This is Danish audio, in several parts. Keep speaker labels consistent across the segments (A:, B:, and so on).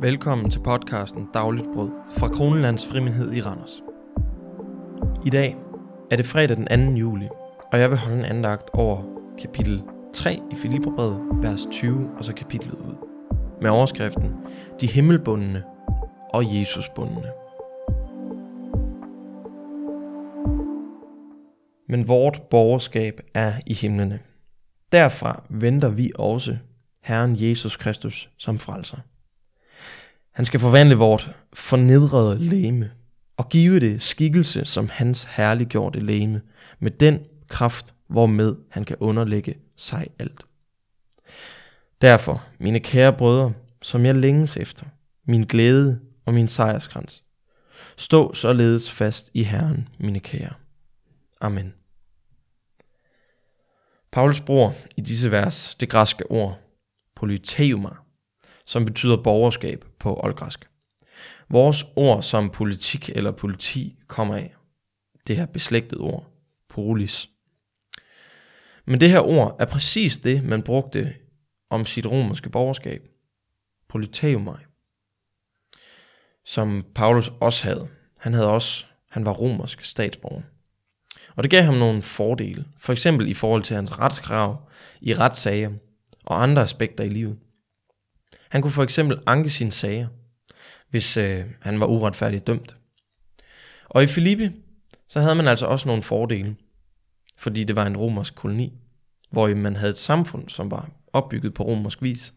A: Velkommen til podcasten Dagligt Brød fra Kronelands Frimindhed i Randers. I dag er det fredag den 2. juli, og jeg vil holde en andagt over kapitel 3 i Filipperbrevet, vers 20, og så kapitlet ud. Med overskriften De himmelbundne og Jesusbundne. Men vort borgerskab er i himlene. Derfra venter vi også Herren Jesus Kristus som frelser. Han skal forvandle vort fornedrede læme og give det skikkelse som hans herliggjorte læme med den kraft, hvormed han kan underlægge sig alt. Derfor, mine kære brødre, som jeg længes efter, min glæde og min sejrskrans, stå således fast i Herren, mine kære. Amen. Paulus bruger i disse vers det græske ord polyteuma, som betyder borgerskab på oldgræsk. Vores ord som politik eller politi kommer af det her beslægtede ord, polis. Men det her ord er præcis det, man brugte om sit romerske borgerskab, politeumai, som Paulus også havde. Han havde også, han var romersk statsborger. Og det gav ham nogle fordele, for eksempel i forhold til hans retskrav i retssager og andre aspekter i livet. Han kunne for eksempel anke sine sager, hvis øh, han var uretfærdigt dømt. Og i Filippi, så havde man altså også nogle fordele, fordi det var en romersk koloni, hvor man havde et samfund, som var opbygget på romersk vis.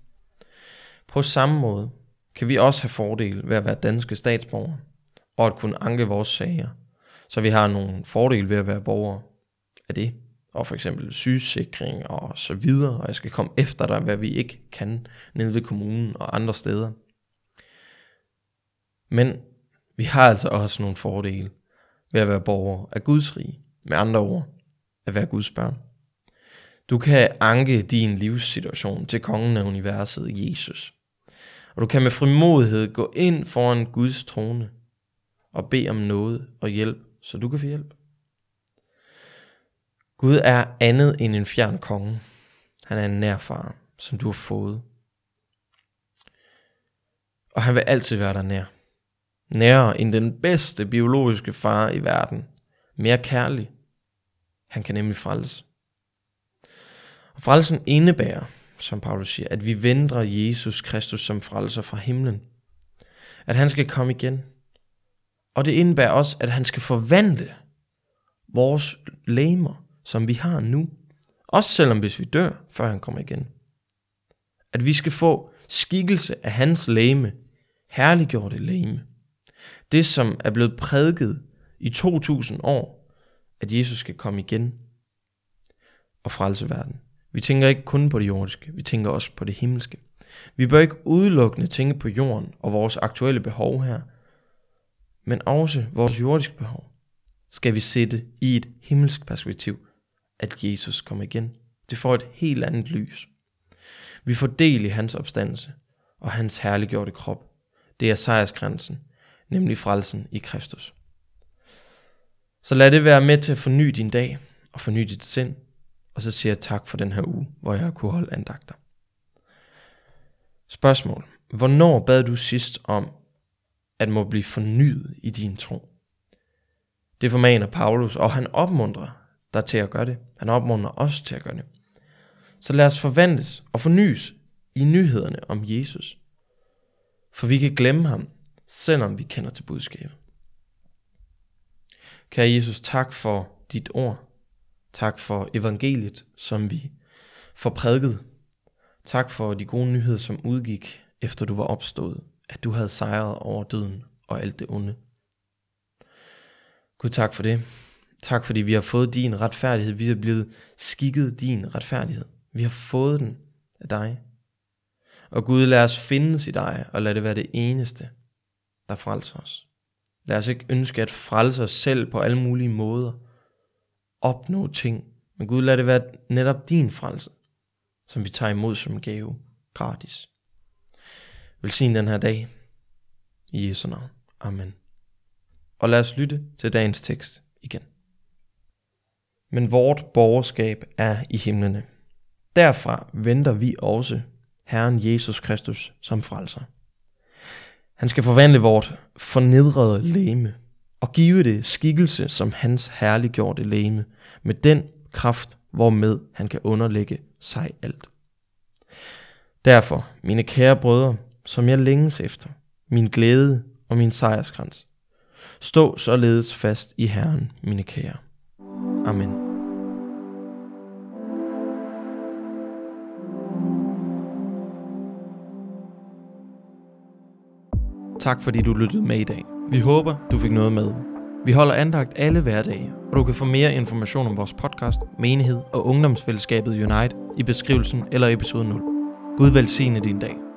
A: På samme måde kan vi også have fordele ved at være danske statsborgere, og at kunne anke vores sager, så vi har nogle fordele ved at være borgere af det og for eksempel sygesikring og så videre, og jeg skal komme efter dig, hvad vi ikke kan nede ved kommunen og andre steder. Men vi har altså også nogle fordele ved at være borger af Guds rige, med andre ord, at være Guds børn. Du kan anke din livssituation til kongen af universet, Jesus. Og du kan med frimodighed gå ind foran Guds trone og bede om noget og hjælp, så du kan få hjælp. Gud er andet end en fjern konge. Han er en nærfar, som du har fået. Og han vil altid være der nær. Nærere end den bedste biologiske far i verden. Mere kærlig. Han kan nemlig frelse. Og frelsen indebærer, som Paulus siger, at vi venter Jesus Kristus som frelser fra himlen. At han skal komme igen. Og det indebærer også, at han skal forvandle vores læmer som vi har nu. Også selvom hvis vi dør, før han kommer igen. At vi skal få skikkelse af hans læme, herliggjorte læme. Det, som er blevet prædiket i 2000 år, at Jesus skal komme igen og frelse verden. Vi tænker ikke kun på det jordiske, vi tænker også på det himmelske. Vi bør ikke udelukkende tænke på jorden og vores aktuelle behov her, men også vores jordiske behov skal vi sætte i et himmelsk perspektiv, at Jesus kommer igen. Det får et helt andet lys. Vi får del i hans opstandelse og hans herliggjorte krop. Det er sejrsgrænsen, nemlig frelsen i Kristus. Så lad det være med til at forny din dag og forny dit sind, og så siger jeg tak for den her uge, hvor jeg har kunne holde andagter. Spørgsmål. Hvornår bad du sidst om, at må blive fornyet i din tro? Det formaner Paulus, og han opmuntrer der er til at gøre det. Han opmuntrer os til at gøre det. Så lad os forvandles og fornyes i nyhederne om Jesus. For vi kan glemme ham, selvom vi kender til budskabet. Kære Jesus, tak for dit ord. Tak for evangeliet, som vi får prædiket. Tak for de gode nyheder, som udgik, efter du var opstået. At du havde sejret over døden og alt det onde. Gud, tak for det. Tak fordi vi har fået din retfærdighed. Vi er blevet skikket din retfærdighed. Vi har fået den af dig. Og Gud, lad os findes i dig, og lad det være det eneste, der frelser os. Lad os ikke ønske at frelse os selv på alle mulige måder. Opnå ting. Men Gud, lad det være netop din frelse, som vi tager imod som gave gratis. Velsign den her dag. I Jesu navn. Amen. Og lad os lytte til dagens tekst igen men vort borgerskab er i himlene. Derfra venter vi også Herren Jesus Kristus som frelser. Han skal forvandle vort fornedrede leme og give det skikkelse som hans herliggjorte leme, med den kraft, hvormed han kan underlægge sig alt. Derfor, mine kære brødre, som jeg længes efter, min glæde og min sejrskrans, stå således fast i Herren, mine kære. Amen. Tak fordi du lyttede med i dag. Vi håber, du fik noget med. Vi holder andagt alle hverdage, og du kan få mere information om vores podcast, menighed og ungdomsfællesskabet Unite i beskrivelsen eller episode 0. Gud velsigne din dag.